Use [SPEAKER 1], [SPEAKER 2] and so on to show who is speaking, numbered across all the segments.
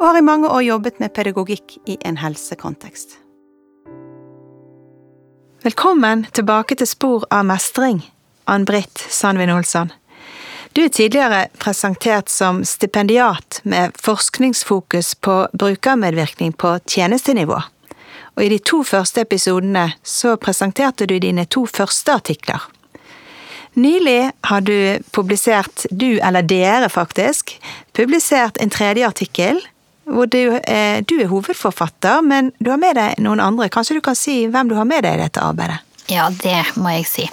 [SPEAKER 1] og har i mange år jobbet med pedagogikk i en helsekontekst. Velkommen tilbake til Spor av mestring, Ann-Britt Sandvin Olsson. Du er tidligere presentert som stipendiat med forskningsfokus på brukermedvirkning på tjenestenivå. Og i de to første episodene så presenterte du dine to første artikler. Nylig har du publisert, du eller dere faktisk, publisert en tredje artikkel hvor du, eh, du, er hovedforfatter, men du har med deg noen andre. Kanskje du kan si hvem du har med deg i dette arbeidet?
[SPEAKER 2] Ja, det må jeg si.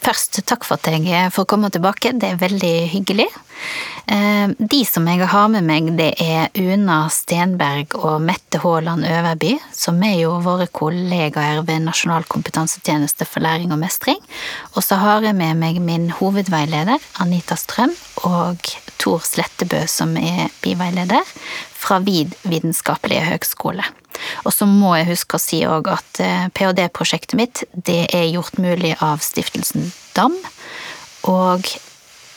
[SPEAKER 2] Først takk for at jeg får komme tilbake, det er veldig hyggelig. Eh, de som jeg har med meg, det er Una Stenberg og Mette Haaland Øverby, som er jo våre kollegaer ved Nasjonal kompetansetjeneste for læring og mestring. Og så har jeg med meg min hovedveileder, Anita Strøm, og Tor Slettebø, som er biveileder fra VID vitenskapelige høgskole. Og så må jeg huske å si òg at eh, ph.d.-prosjektet mitt det er gjort mulig av Stiftelsen DAM og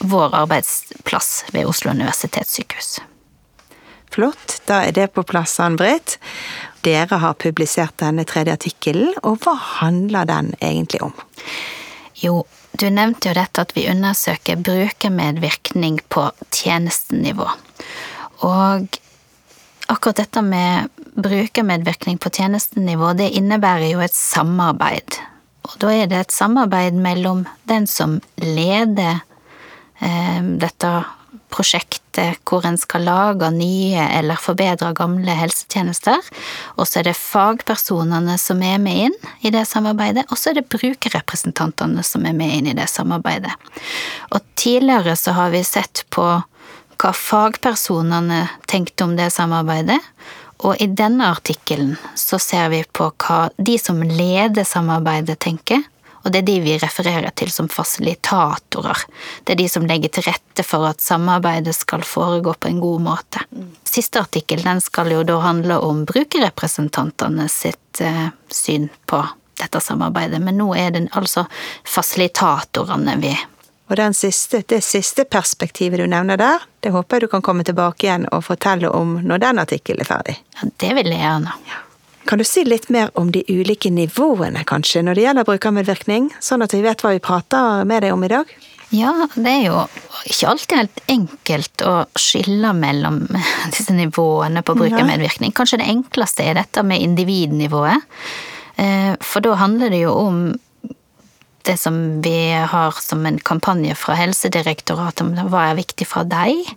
[SPEAKER 2] vår arbeidsplass ved Oslo universitetssykehus.
[SPEAKER 1] Flott, da er det på plass, Ann-Britt. Dere har publisert denne tredje artikkelen, og hva handler den egentlig om?
[SPEAKER 2] Jo, du nevnte jo dette at vi undersøker brukermedvirkning på tjenestenivå. Og akkurat dette med brukermedvirkning på tjenestenivå, det innebærer jo et samarbeid. Og da er det et samarbeid mellom den som leder eh, dette prosjektet hvor en skal lage nye eller forbedre gamle helsetjenester, og så er det fagpersonene som er med inn i det samarbeidet, og så er det brukerrepresentantene som er med inn i det samarbeidet. Og tidligere så har vi sett på hva fagpersonene tenkte om det samarbeidet, og i denne artikkelen så ser vi på hva de som leder samarbeidet tenker, og det er de vi refererer til som fasilitatorer. Det er de som legger til rette for at samarbeidet skal foregå på en god måte. Siste artikkel den skal jo da handle om brukerrepresentantene sitt eh, syn på dette samarbeidet, men nå er det altså fasilitatorene vi
[SPEAKER 1] og siste, det siste perspektivet du nevner der, det håper jeg du kan komme tilbake igjen og fortelle om når den artikkelen er ferdig.
[SPEAKER 2] Ja, Det vil jeg gjerne.
[SPEAKER 1] Ja. Kan du si litt mer om de ulike nivåene, kanskje, når det gjelder brukermedvirkning, sånn at vi vet hva vi prater med deg om i dag?
[SPEAKER 2] Ja, det er jo ikke alltid helt enkelt å skille mellom disse nivåene på brukermedvirkning. Kanskje det enkleste er dette med individnivået. Eh, for da handler det jo om det som vi har som en kampanje fra Helsedirektoratet om hva er viktig for deg,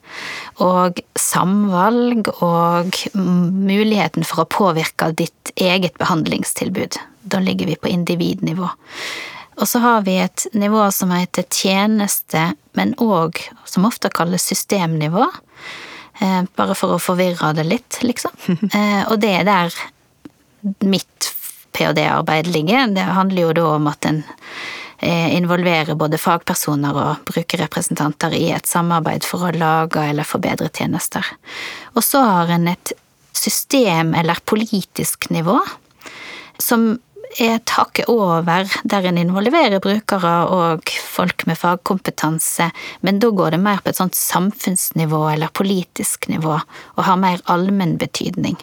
[SPEAKER 2] og samvalg og muligheten for å påvirke ditt eget behandlingstilbud. Da ligger vi på individnivå. Og så har vi et nivå som heter tjeneste, men òg som ofte kalles systemnivå. Eh, bare for å forvirre det litt, liksom. Eh, og det er der mitt ph.d.-arbeid ligger. Det handler jo da om at en eh, involverer både fagpersoner og brukerrepresentanter i et samarbeid for å lage eller forbedre tjenester. Og så har en et system eller politisk nivå som er taket over, der en involverer brukere og folk med fagkompetanse, men da går det mer på et sånt samfunnsnivå eller politisk nivå, og har mer allmenn betydning.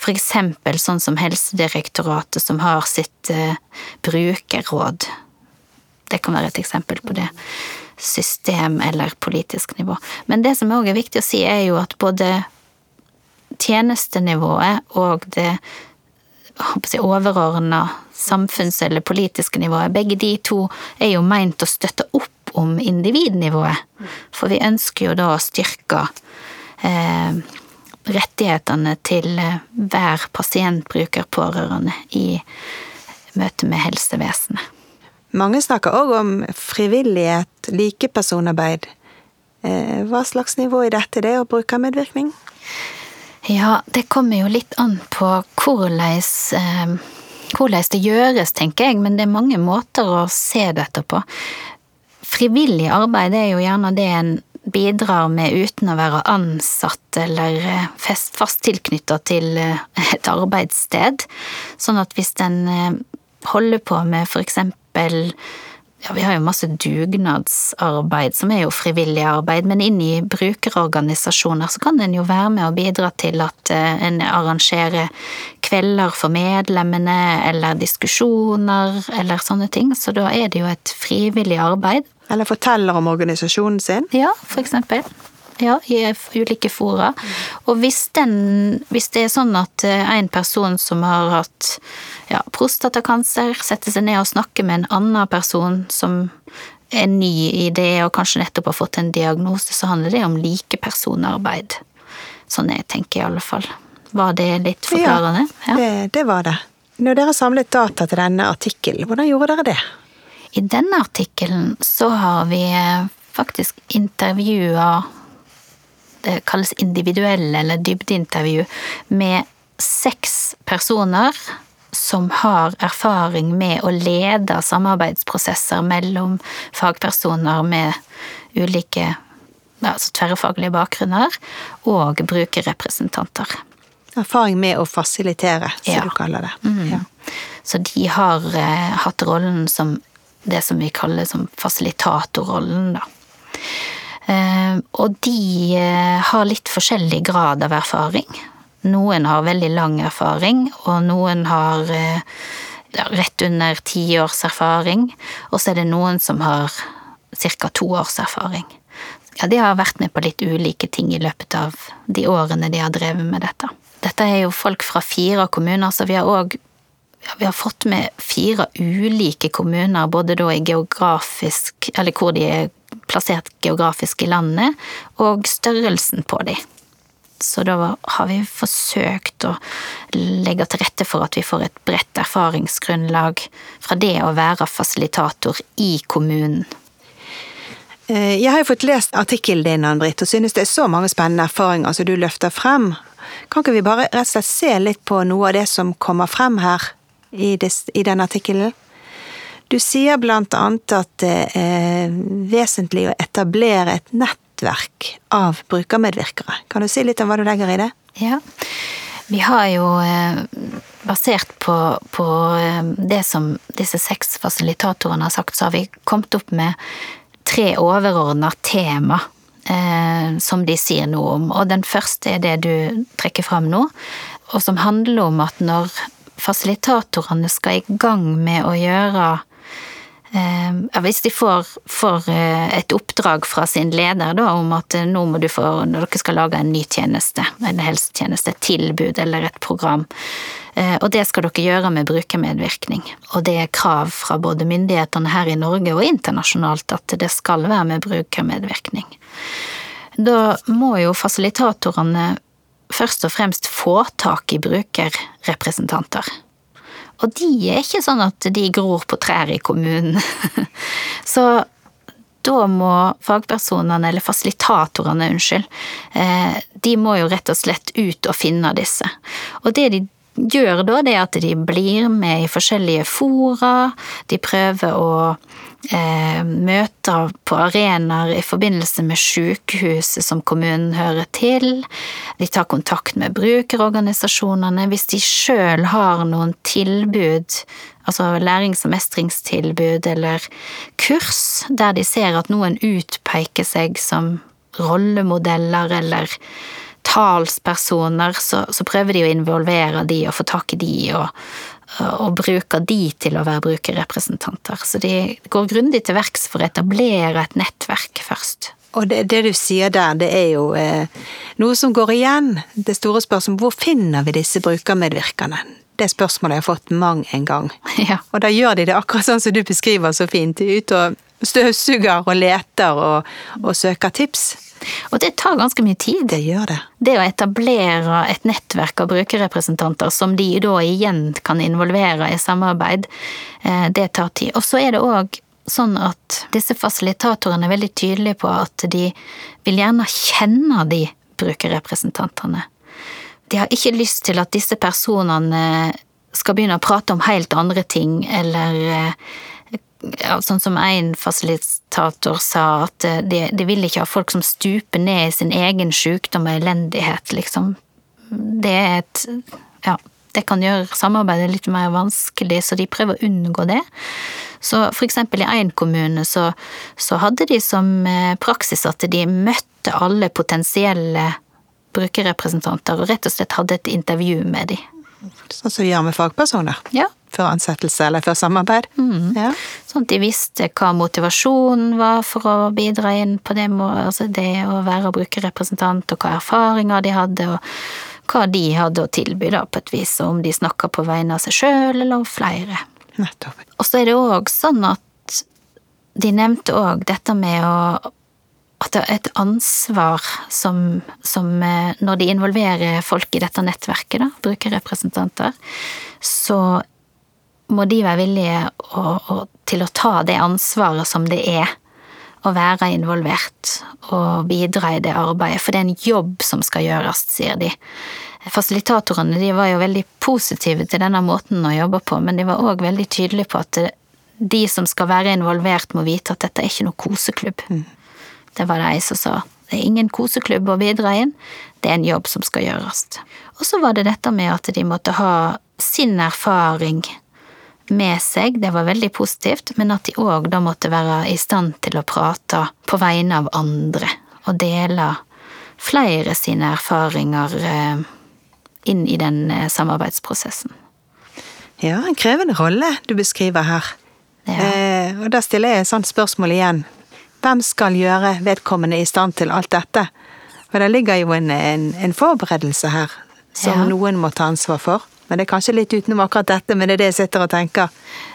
[SPEAKER 2] For eksempel sånn som Helsedirektoratet som har sitt uh, brukerråd. Det kan være et eksempel på det. System eller politisk nivå. Men det som òg er viktig å si, er jo at både tjenestenivået og det overordna samfunns- eller politiske nivået, begge de to er jo meint å støtte opp om individnivået. For vi ønsker jo da å styrke eh, rettighetene til eh, hver pasient, bruker, pårørende i møte med helsevesenet.
[SPEAKER 1] Mange snakker òg om frivillighet, likepersonarbeid. Eh, hva slags nivå er dette, det, å bruke medvirkning?
[SPEAKER 2] Ja, det kommer jo litt an på hvordan eh, det gjøres, tenker jeg, men det er mange måter å se dette på. Frivillig arbeid er jo gjerne det en bidrar med uten å være ansatt eller eh, fast, fast tilknytta til eh, et arbeidssted. Sånn at hvis en holder på med for eksempel ja, vi har jo masse dugnadsarbeid, som er jo frivillig arbeid, men inn i brukerorganisasjoner så kan en jo være med og bidra til at en arrangerer kvelder for medlemmene, eller diskusjoner, eller sånne ting. Så da er det jo et frivillig arbeid.
[SPEAKER 1] Eller forteller om organisasjonen sin?
[SPEAKER 2] Ja, for eksempel. Ja, i ulike fora. Og hvis, den, hvis det er sånn at eh, en person som har hatt ja, prostatakancer, setter seg ned og snakker med en annen person som er ny i det og kanskje nettopp har fått en diagnose, så handler det om likepersonarbeid. Sånn jeg tenker i alle fall. Var det litt forklarende?
[SPEAKER 1] Ja, det, det var det. Når dere samlet data til denne artikkelen, hvordan gjorde dere det?
[SPEAKER 2] I denne artikkelen så har vi eh, faktisk intervjua Det kalles individuelle eller dybdeintervju med seks personer som har erfaring med å lede samarbeidsprosesser mellom fagpersoner med ulike altså tverrfaglige bakgrunner, og brukerrepresentanter.
[SPEAKER 1] Erfaring med å fasilitere, som ja. du kaller det. Mm. Ja.
[SPEAKER 2] Så de har eh, hatt rollen som det som vi kaller som fasilitatorrollen, da. Eh, og de eh, har litt forskjellig grad av erfaring. Noen har veldig lang erfaring, og noen har eh, rett under ti års erfaring. Og så er det noen som har ca. to års erfaring. Ja, de har vært med på litt ulike ting i løpet av de årene de har drevet med dette. Dette er jo folk fra fire kommuner, så vi har òg ja, vi har fått med fire ulike kommuner, både da i geografisk Eller hvor de er plassert geografisk i landet, og størrelsen på de. Så da har vi forsøkt å legge til rette for at vi får et bredt erfaringsgrunnlag fra det å være fasilitator i kommunen.
[SPEAKER 1] Eh, jeg har jo fått lest artikkelen din, Ann-Britt, og synes det er så mange spennende erfaringer som du løfter frem. Kan ikke vi bare rett og slett se litt på noe av det som kommer frem her? i, denne artikkelen. Du sier blant annet at det er vesentlig å etablere et nettverk av brukermedvirkere. Kan du si litt om hva du legger i det?
[SPEAKER 2] Ja, vi har jo eh, basert på, på eh, det som disse seks fasilitatorene har sagt, så har vi kommet opp med tre overordna tema eh, som de sier noe om. Og den første er det du trekker fram nå, og som handler om at når fasilitatorene skal i gang med å gjøre eh, Hvis de får, får, eh, et oppdrag fra sin leder da, om at eh, nå må du få, når dere skal lage en ny tjeneste, en helsetjeneste, et tilbud eller et program, og det skal dere gjøre med brukermedvirkning. Og det er krav fra både myndighetene her i Norge og internasjonalt at det skal være med brukermedvirkning. Da må jo fasilitatorene først og fremst få tak i brukerrepresentanter. Og de er ikke sånn at de gror på trær i kommunen. Så da må fagpersonene, eller fasilitatorene, unnskyld, eh, de må jo rett og slett ut og finne disse. Og det de gjør da, det at de blir med i forskjellige fora, de prøver å eh, møte på arenaer i forbindelse med sykehuset som kommunen hører til. De tar kontakt med brukerorganisasjonene. Hvis de sjøl har noen tilbud, altså lærings- og mestringstilbud eller kurs, der de ser at noen utpeker seg som rollemodeller eller talspersoner, så, så, prøver de å involvere de og få tak i de og, og bruker de til å være brukerrepresentanter. Så de går grundig til verks for å etablere et nettverk først.
[SPEAKER 1] Og det, det du sier der, det er jo eh, noe som går igjen. Det store spørsmålet hvor finner vi disse brukermedvirkerne? Det spørsmålet jeg har fått mang en gang. Ja. Og da gjør de det akkurat sånn som du beskriver så fint. Ut og støvsuger og leter og, og søker tips.
[SPEAKER 2] Og det tar ganske mye tid.
[SPEAKER 1] Det gjør det.
[SPEAKER 2] Det å etablere et nettverk av brukerrepresentanter som de da igjen kan involvere i samarbeid, eh, det tar tid. Og så er det òg sånn at disse fasilitatorene er veldig tydelige på at de vil gjerne kjenne de brukerrepresentantene. de har ikke lyst til at disse personene skal begynne å prate om helt andre ting, eller ja, sånn som en fasilitator sa, at de, de, vil ikke ha folk som stuper ned i sin egen sykdom og elendighet, liksom. Det er et Ja, det kan gjøre samarbeidet litt mer vanskelig, så de prøver å unngå det. Så for eksempel i én kommune så, så, hadde de som eh, praksis at de møtte alle potensielle brukerrepresentanter og rett og slett hadde et intervju med dem.
[SPEAKER 1] Sånn som vi gjør med fagpersoner?
[SPEAKER 2] Ja.
[SPEAKER 1] Før ansettelse eller før samarbeid?
[SPEAKER 2] Mm.
[SPEAKER 1] Ja.
[SPEAKER 2] Sånn at de visste hva motivasjonen var for å bidra inn på det, altså det å være brukerrepresentant, og hva erfaringer de hadde, og hva de hadde å tilby, da, på et vis, og om de snakka på vegne av seg sjøl eller flere.
[SPEAKER 1] Nettopp.
[SPEAKER 2] Og så er det òg sånn at de nevnte òg dette med å at det er et ansvar som, som, eh, Når de involverer folk i dette nettverket, da, brukerrepresentanter, så må de være villige å, å, til å ta det ansvaret som det er å være involvert og bidra i det arbeidet, for det er en jobb som skal gjøres, sier de. Fasilitatorene de var jo veldig positive til denne måten å jobbe på, men de var òg veldig tydelige på at de som skal være involvert, må vite at dette er ikke noe koseklubb. Mm. Det var det ei som sa. Det er ingen koseklubb å bidra inn, det er en jobb som skal gjøres. Og så var det dette med at de måtte ha sin erfaring med seg, det var veldig positivt, men at de òg da måtte være i stand til å prate på vegne av andre, og dele flere sine erfaringer eh, inn i den eh, samarbeidsprosessen.
[SPEAKER 1] Ja, en krevende rolle du beskriver her. Ja. Eh, og da stiller jeg et sånt spørsmål igjen. Hvem skal gjøre vedkommende i stand til alt dette? For det ligger jo en, en, en forberedelse her som ja. noen må ta ansvar for. Men det er kanskje litt utenom akkurat dette, men det er det jeg sitter og tenker.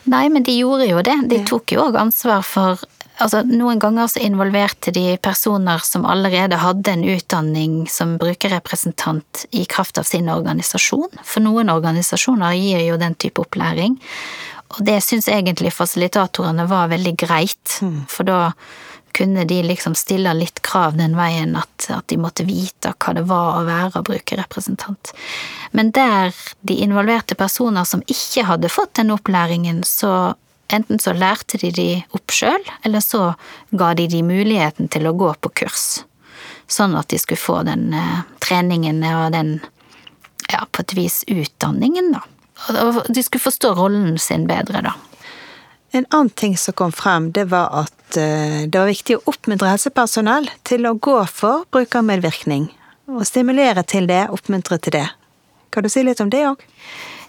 [SPEAKER 2] Nei, men de gjorde jo det. De tok jo òg ansvar for Altså, noen ganger så involverte de personer som allerede hadde en utdanning som brukerrepresentant i kraft av sin organisasjon. For noen organisasjoner gir jo den type opplæring. Og det syns egentlig fasilitatorene var veldig greit, mm. for da kunne de liksom stille litt krav den veien at, at, de måtte vite hva det var å være brukerrepresentant. Men der de involverte personer som ikke hadde fått den opplæringen, så enten så lærte de de opp sjøl, eller så ga de de muligheten til å gå på kurs. Sånn at de skulle få den eh, treningen og den, ja, på et vis utdanningen, da. Og de skulle forstå rollen sin bedre, da.
[SPEAKER 1] En annen ting som kom frem, det var at eh, det var viktig å oppmuntre helsepersonell til å gå for brukermedvirkning. Og stimulere til det, oppmuntre til det. Kan du si litt om det òg?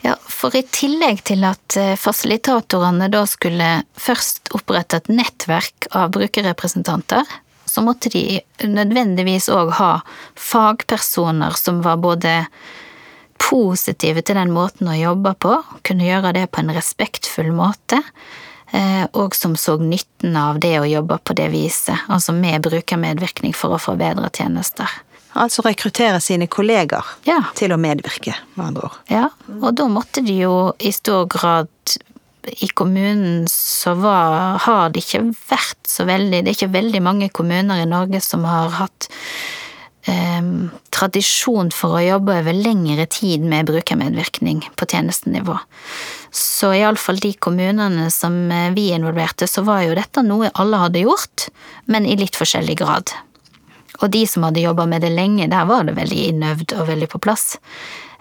[SPEAKER 2] Ja, for i tillegg til at eh, fasilitatorene da skulle først opprette et nettverk av brukerrepresentanter, så måtte de nødvendigvis òg ha fagpersoner som var både positive til den måten å jobbe på, kunne gjøre det på en respektfull måte, og som så nytten av det å jobbe på det viset, altså med brukermedvirkning for å forbedre tjenester.
[SPEAKER 1] Altså rekruttere sine kolleger
[SPEAKER 2] ja.
[SPEAKER 1] til å medvirke, med andre ord.
[SPEAKER 2] Ja, og da måtte de jo i stor grad i kommunen så var, har det ikke vært så veldig Det er ikke veldig mange kommuner i Norge som har hatt eh, tradisjon for å jobbe over lengre tid med brukermedvirkning på tjenestenivå. Så iallfall de kommunene som eh, vi involverte, så var jo dette noe alle hadde gjort, men i litt forskjellig grad. Og de som hadde jobba med det lenge, der var det veldig innøvd og veldig på plass.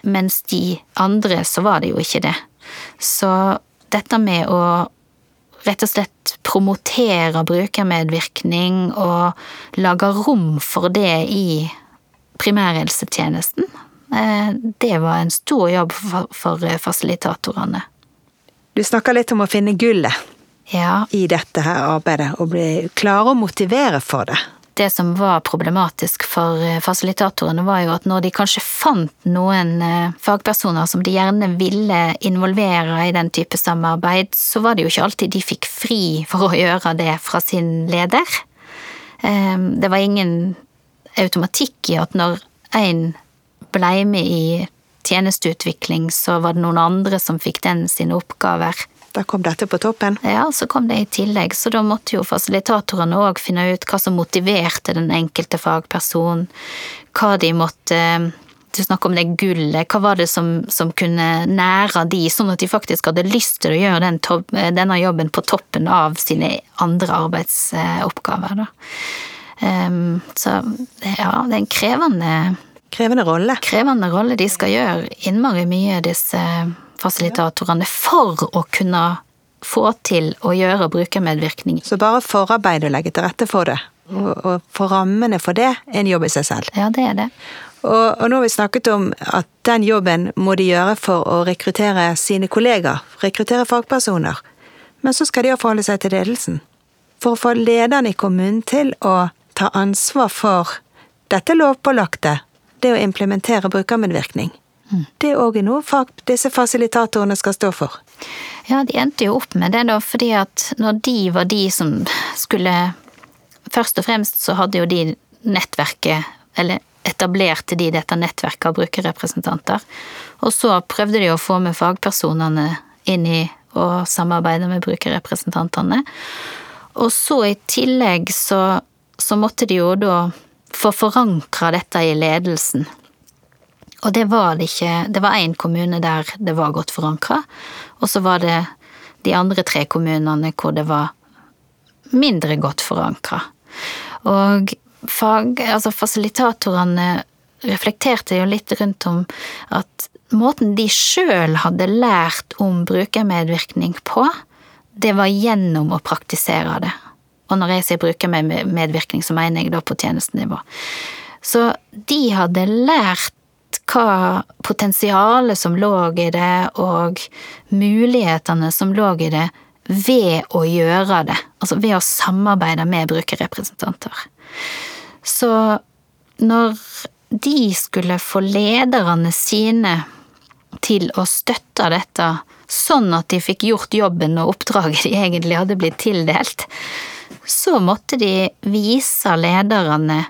[SPEAKER 2] Mens de andre, så var det jo ikke det. Så dette med å rett og slett promotere brukermedvirkning og lage rom for det i primærhelsetjenesten, eh, det var en stor jobb for fasilitatorene.
[SPEAKER 1] Du snakker litt om å finne gullet
[SPEAKER 2] ja.
[SPEAKER 1] i dette her arbeidet, og bli klare å motivere for det.
[SPEAKER 2] Det som var problematisk for eh, fasilitatorene, var jo at når de kanskje fant noen eh, fagpersoner som de gjerne ville involvere i den type samarbeid, så var det jo ikke alltid de fikk fri for å gjøre det fra sin leder. Det var ingen automatikk i at når en blei med i tjenesteutvikling, så var det noen andre som fikk den sine oppgaver.
[SPEAKER 1] Da kom dette på toppen?
[SPEAKER 2] Ja, så kom det i tillegg. Så da måtte jo fasilitatorene òg finne ut hva som motiverte den enkelte fagperson, hva de måtte du snakker om det gullet, hva var det som, som kunne nære de, sånn at de faktisk hadde lyst til å gjøre den topp, denne jobben på toppen av sine andre arbeidsoppgaver, da. Um, så ja, det er en krevende
[SPEAKER 1] Krevende rolle.
[SPEAKER 2] Krevende rolle. De skal gjøre innmari mye, disse fasilitatorene, for å kunne få til å gjøre brukermedvirkning.
[SPEAKER 1] Så bare forarbeid og legge til rette for det, og, og for rammene for det, er en jobb i seg selv.
[SPEAKER 2] Ja, det er det.
[SPEAKER 1] Og, og nå har vi snakket om at den jobben må de gjøre for å rekruttere sine kollegaer, rekruttere fagpersoner. Men så skal de jo forholde seg til ledelsen. For å få lederne i kommunen til å ta ansvar for dette lovpålagte, det å implementere brukermedvirkning. Mm. Det er òg noe disse fasilitatorene skal stå for.
[SPEAKER 2] Ja, de endte jo opp med det, da, fordi at når de var de som skulle Først og fremst så hadde jo de nettverket, eller etablerte de dette nettverket av brukerrepresentanter. Og så prøvde de å få med fagpersonene inn i å samarbeide med brukerrepresentantene. Og så i tillegg så, så måtte de jo da få forankra dette i ledelsen. Og det var det ikke Det var én kommune der det var godt forankra, og så var det de andre tre kommunene hvor det var mindre godt forankra. Og fag, altså fasilitatorene reflekterte jo litt rundt om at måten de sjøl hadde lært om brukermedvirkning på, det var gjennom å praktisere det. Og når jeg sier brukermedvirkning, så mener jeg da på tjenestenivå. Så de hadde lært hva potensialet som lå i det, og mulighetene som lå i det, ved å gjøre det. Altså ved å samarbeide med brukerrepresentanter. Så når de skulle få lederne sine til å støtte dette, sånn at de fikk gjort jobben og oppdraget de egentlig hadde blitt tildelt, så måtte de vise lederne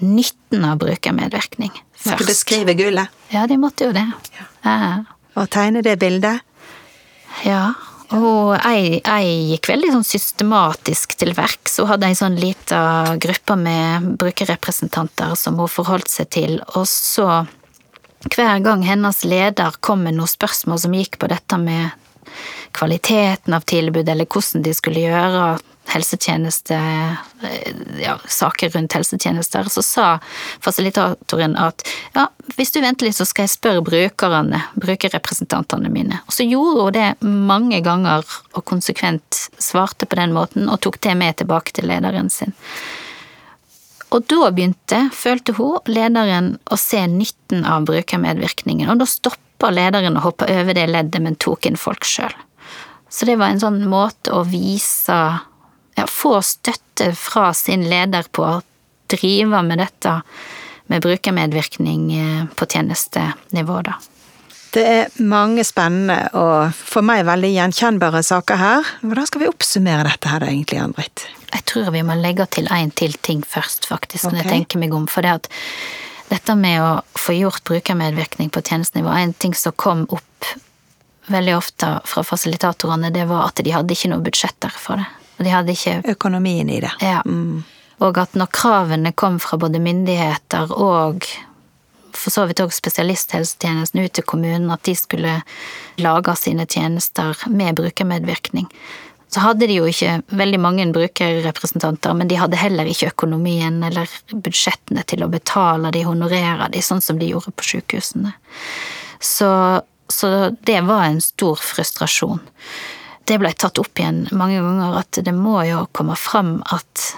[SPEAKER 2] nytten av brukermedvirkning først.
[SPEAKER 1] Måtte beskrive gullet?
[SPEAKER 2] Ja, de måtte jo det. Ja. Ja.
[SPEAKER 1] Og tegne det bildet?
[SPEAKER 2] Ja. Og jeg, jeg, gikk veldig sånn systematisk til verks Hun hadde ei sånn lita gruppe med brukerrepresentanter som hun forholdt seg til, og så hver gang hennes leder kom med noen spørsmål som gikk på dette med kvaliteten av tilbud, eller hvordan de skulle gjøre helsetjeneste, eh, ja, saker rundt helsetjenester, så sa fasilitatoren at ja, hvis du venter litt, så skal jeg spørre brukerne, brukerrepresentantene mine. Og så gjorde hun det mange ganger og konsekvent svarte på den måten, og tok det med tilbake til lederen sin. Og da begynte, følte hun, lederen å se nytten av brukermedvirkningen, og da stoppa lederen å hoppe over det leddet, men tok inn folk sjøl. Så det var en sånn måte å vise ja, få støtte fra sin leder på å drive med dette med brukermedvirkning eh, på tjenestenivå, da.
[SPEAKER 1] Det er mange spennende og for meg veldig gjenkjennbare saker her. Hvordan skal vi oppsummere dette her egentlig, Ann-Britt?
[SPEAKER 2] Jeg tror vi må legge til én til ting først, faktisk, okay. når jeg tenker meg om. For det at dette med å få gjort brukermedvirkning på tjenestenivå, en ting som kom opp veldig ofte fra fasilitatorene, det var at de hadde ikke noe budsjetter for det. Og de hadde ikke
[SPEAKER 1] Økonomien i det.
[SPEAKER 2] Ja. Mm. Og at når kravene kom fra både myndigheter og for så vidt òg spesialisthelsetjenesten ut til kommunen, at de skulle lage sine tjenester med brukermedvirkning. Så hadde de jo ikke veldig mange brukerrepresentanter, men de hadde heller ikke økonomien eller budsjettene til å betale de, honorere de, sånn som de gjorde på sykehusene. Så, så det var en stor frustrasjon det ble tatt opp igjen mange ganger, at det må jo komme fram at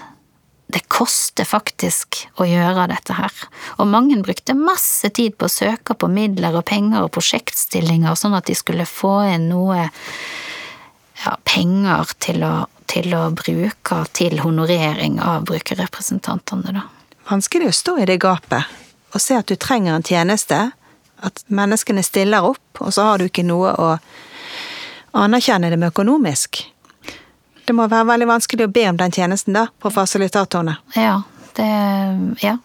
[SPEAKER 2] det koster faktisk å gjøre dette her. Og mange brukte masse tid på å søke på midler og penger og prosjektstillinger, sånn at de skulle få inn noe ja, penger til å, til å bruke til honorering av brukerrepresentantene, da.
[SPEAKER 1] Vanskelig å stå i det gapet og se at du trenger en tjeneste, at menneskene stiller opp, og så har du ikke noe å anerkjenne dem økonomisk. Det må være veldig vanskelig å be om den tjenesten, da, på fasilitatorene.
[SPEAKER 2] Ja, det Ja.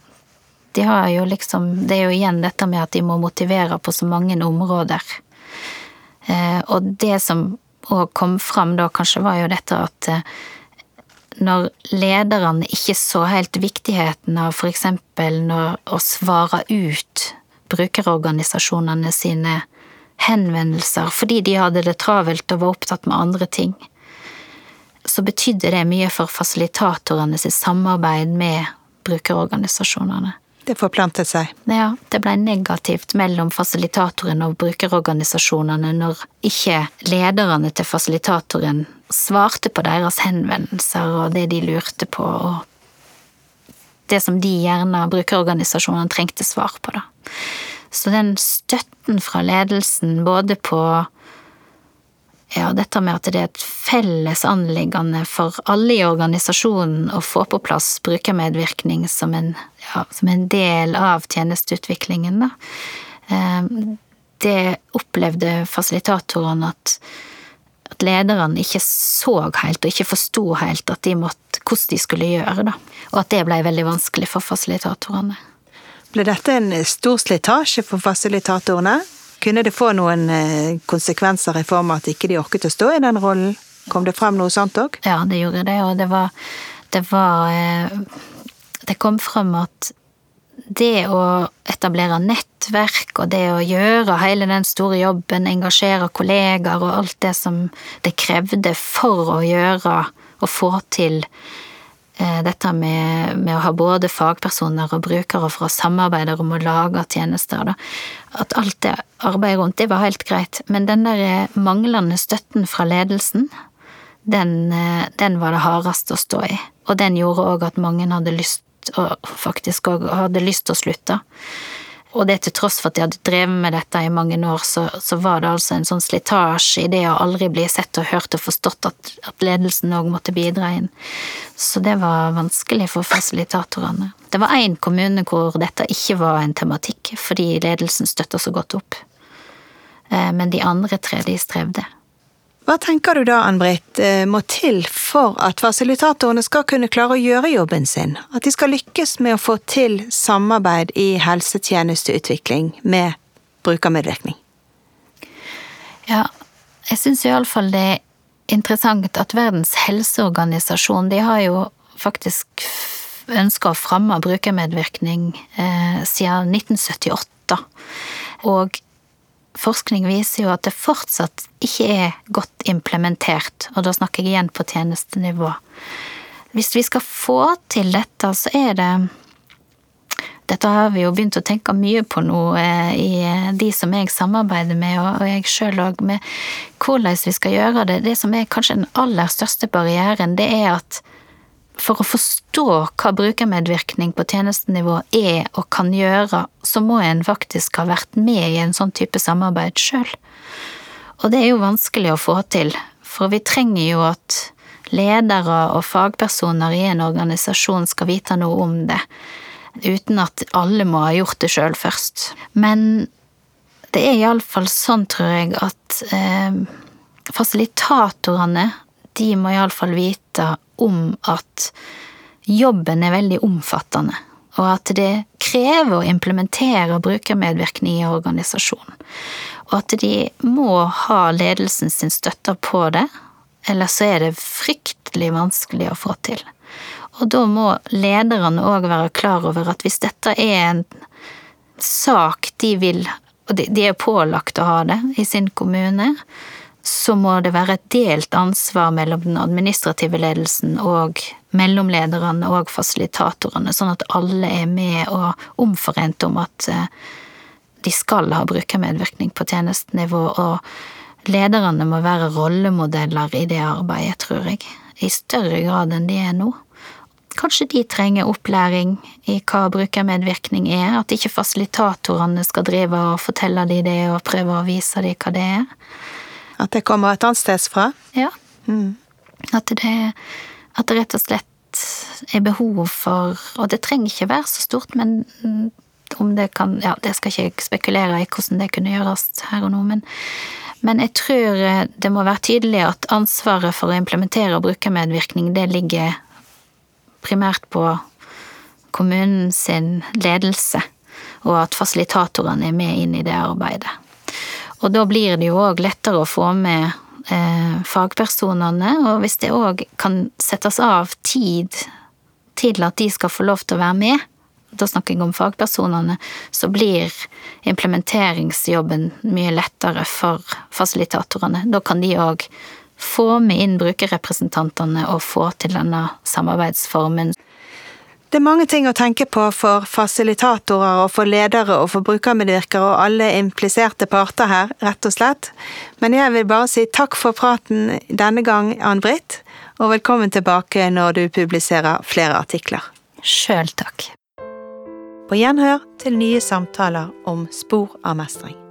[SPEAKER 2] De har jo liksom Det er jo igjen dette med at de må motivere på så mange områder. Eh, og det som òg kom fram da, kanskje, var jo dette at eh, når lederne ikke så helt viktigheten av eksempel å svare ut brukerorganisasjonene sine henvendelser fordi de hadde det travelt og var opptatt med andre ting, så betydde det mye for fasilitatorene sitt samarbeid med brukerorganisasjonene.
[SPEAKER 1] Det forplantet seg?
[SPEAKER 2] Ja, det ble negativt mellom fasilitatoren og brukerorganisasjonene når ikke lederne til fasilitatoren svarte på deres henvendelser og det de lurte på, og det som de gjerne, brukerorganisasjonene, trengte svar på, da. Så den støtten fra ledelsen både på ja, dette med at det er et felles anliggende for alle i organisasjonen å få på plass brukermedvirkning som en, ja, som en del av tjenesteutviklingen, da. Ehm, det opplevde fasilitatoren at, at lederne ikke så helt, og ikke forsto helt at de måtte, hvordan de skulle gjøre, da. Og at det ble veldig vanskelig for fasilitatorene.
[SPEAKER 1] Ble dette en stor slitasje for fasilitatorene? Kunne det få noen eh, konsekvenser i form av at ikke de orket å stå i den rollen? Kom det frem noe sånt òg?
[SPEAKER 2] Ja, det gjorde det, og det var Det var eh, Det kom frem at det å etablere nettverk og det å gjøre hele den store jobben, engasjere kollegaer og alt det som det krevde for å gjøre og få til Eh, dette med, med, å ha både fagpersoner og brukere for å samarbeide om å lage tjenester, da. At alt det arbeidet rundt, det var helt greit. Men den der eh, manglende støtten fra ledelsen, den, eh, den var det hardest å stå i. Og den gjorde òg at mange hadde lyst, og faktisk òg hadde lyst til å slutte. Og det til tross for at de hadde drevet med dette i mange år, så, så var det altså en sånn slitasje i det å aldri bli sett og hørt og forstått at, at ledelsen òg måtte bidra inn. Så det var vanskelig for fasilitatorene. Det var én kommune hvor dette ikke var en tematikk, fordi ledelsen støtta så godt opp. Eh, men de andre tre, de strevde.
[SPEAKER 1] Hva tenker du da, Ann-Britt, eh, må til for at fasilitatorene skal kunne klare å gjøre jobben sin? At de skal lykkes med å få til samarbeid i helsetjenesteutvikling med brukermedvirkning?
[SPEAKER 2] Ja, jeg syns iallfall det er interessant at Verdens helseorganisasjon, de har jo faktisk ønska å fremme brukermedvirkning eh, siden 1978. Og forskning viser jo at det fortsatt ikke er godt implementert, og da snakker jeg igjen på tjenestenivå. Hvis vi skal få til dette, så er det dette har vi jo begynt å tenke mye på nå eh, i de som jeg samarbeider med, og jeg sjøl òg, med hvordan vi skal gjøre det. Det som er kanskje den aller største barrieren, det er at for å forstå hva brukermedvirkning på tjenestenivå er og kan gjøre, så må en faktisk ha vært med i en sånn type samarbeid sjøl. Og det er jo vanskelig å få til, for vi trenger jo at ledere og fagpersoner i en organisasjon skal vite noe om det, uten at alle må ha gjort det sjøl først. Men det er iallfall sånn, tror jeg, at eh, fasilitatorene de må iallfall vite om at jobben er veldig omfattende, og at det krever å implementere brukermedvirkning i organisasjonen. Og at de må ha ledelsen sin støtte på det, eller så er det fryktelig vanskelig å få til. Og da må lederne òg være klar over at hvis dette er en sak de vil, og de er pålagt å ha det i sin kommune, så må det være et delt ansvar mellom den administrative ledelsen og mellomlederne og fasilitatorene, sånn at alle er med og omforent om at eh, de skal ha brukermedvirkning på tjenestenivå, og lederne må være rollemodeller i det arbeidet, tror jeg, i større grad enn de er nå. Kanskje de trenger opplæring i hva brukermedvirkning er, at ikke fasilitatorene skal drive og fortelle de det og prøve å vise de hva det er.
[SPEAKER 1] At det kommer et annet sted fra?
[SPEAKER 2] Ja. Mm. At, det, at det rett og slett er behov for Og det trenger ikke være så stort, men om det kan Ja, det skal ikke jeg spekulere i hvordan det kunne gjøres her og nå, men, men jeg tror det må være tydelig at ansvaret for å implementere brukermedvirkning, det ligger primært på kommunen sin ledelse, og at fasilitatorene er med inn i det arbeidet. Og da blir det jo òg lettere å få med eh, fagpersonene, og hvis det òg kan settes av tid til at de skal få lov til å være med da snakker jeg om fagpersonene, så blir implementeringsjobben mye lettere for fasilitatorene. Da kan de òg få med inn brukerrepresentantene og få til denne samarbeidsformen.
[SPEAKER 1] Det er mange ting å tenke på for fasilitatorer og for ledere og for brukermedvirkere og alle impliserte parter her, rett og slett. Men jeg vil bare si takk for praten denne gang, Ann-Britt, og velkommen tilbake når du publiserer flere artikler.
[SPEAKER 2] Sjøl takk.
[SPEAKER 1] På gjenhør til nye samtaler om spor av mestring.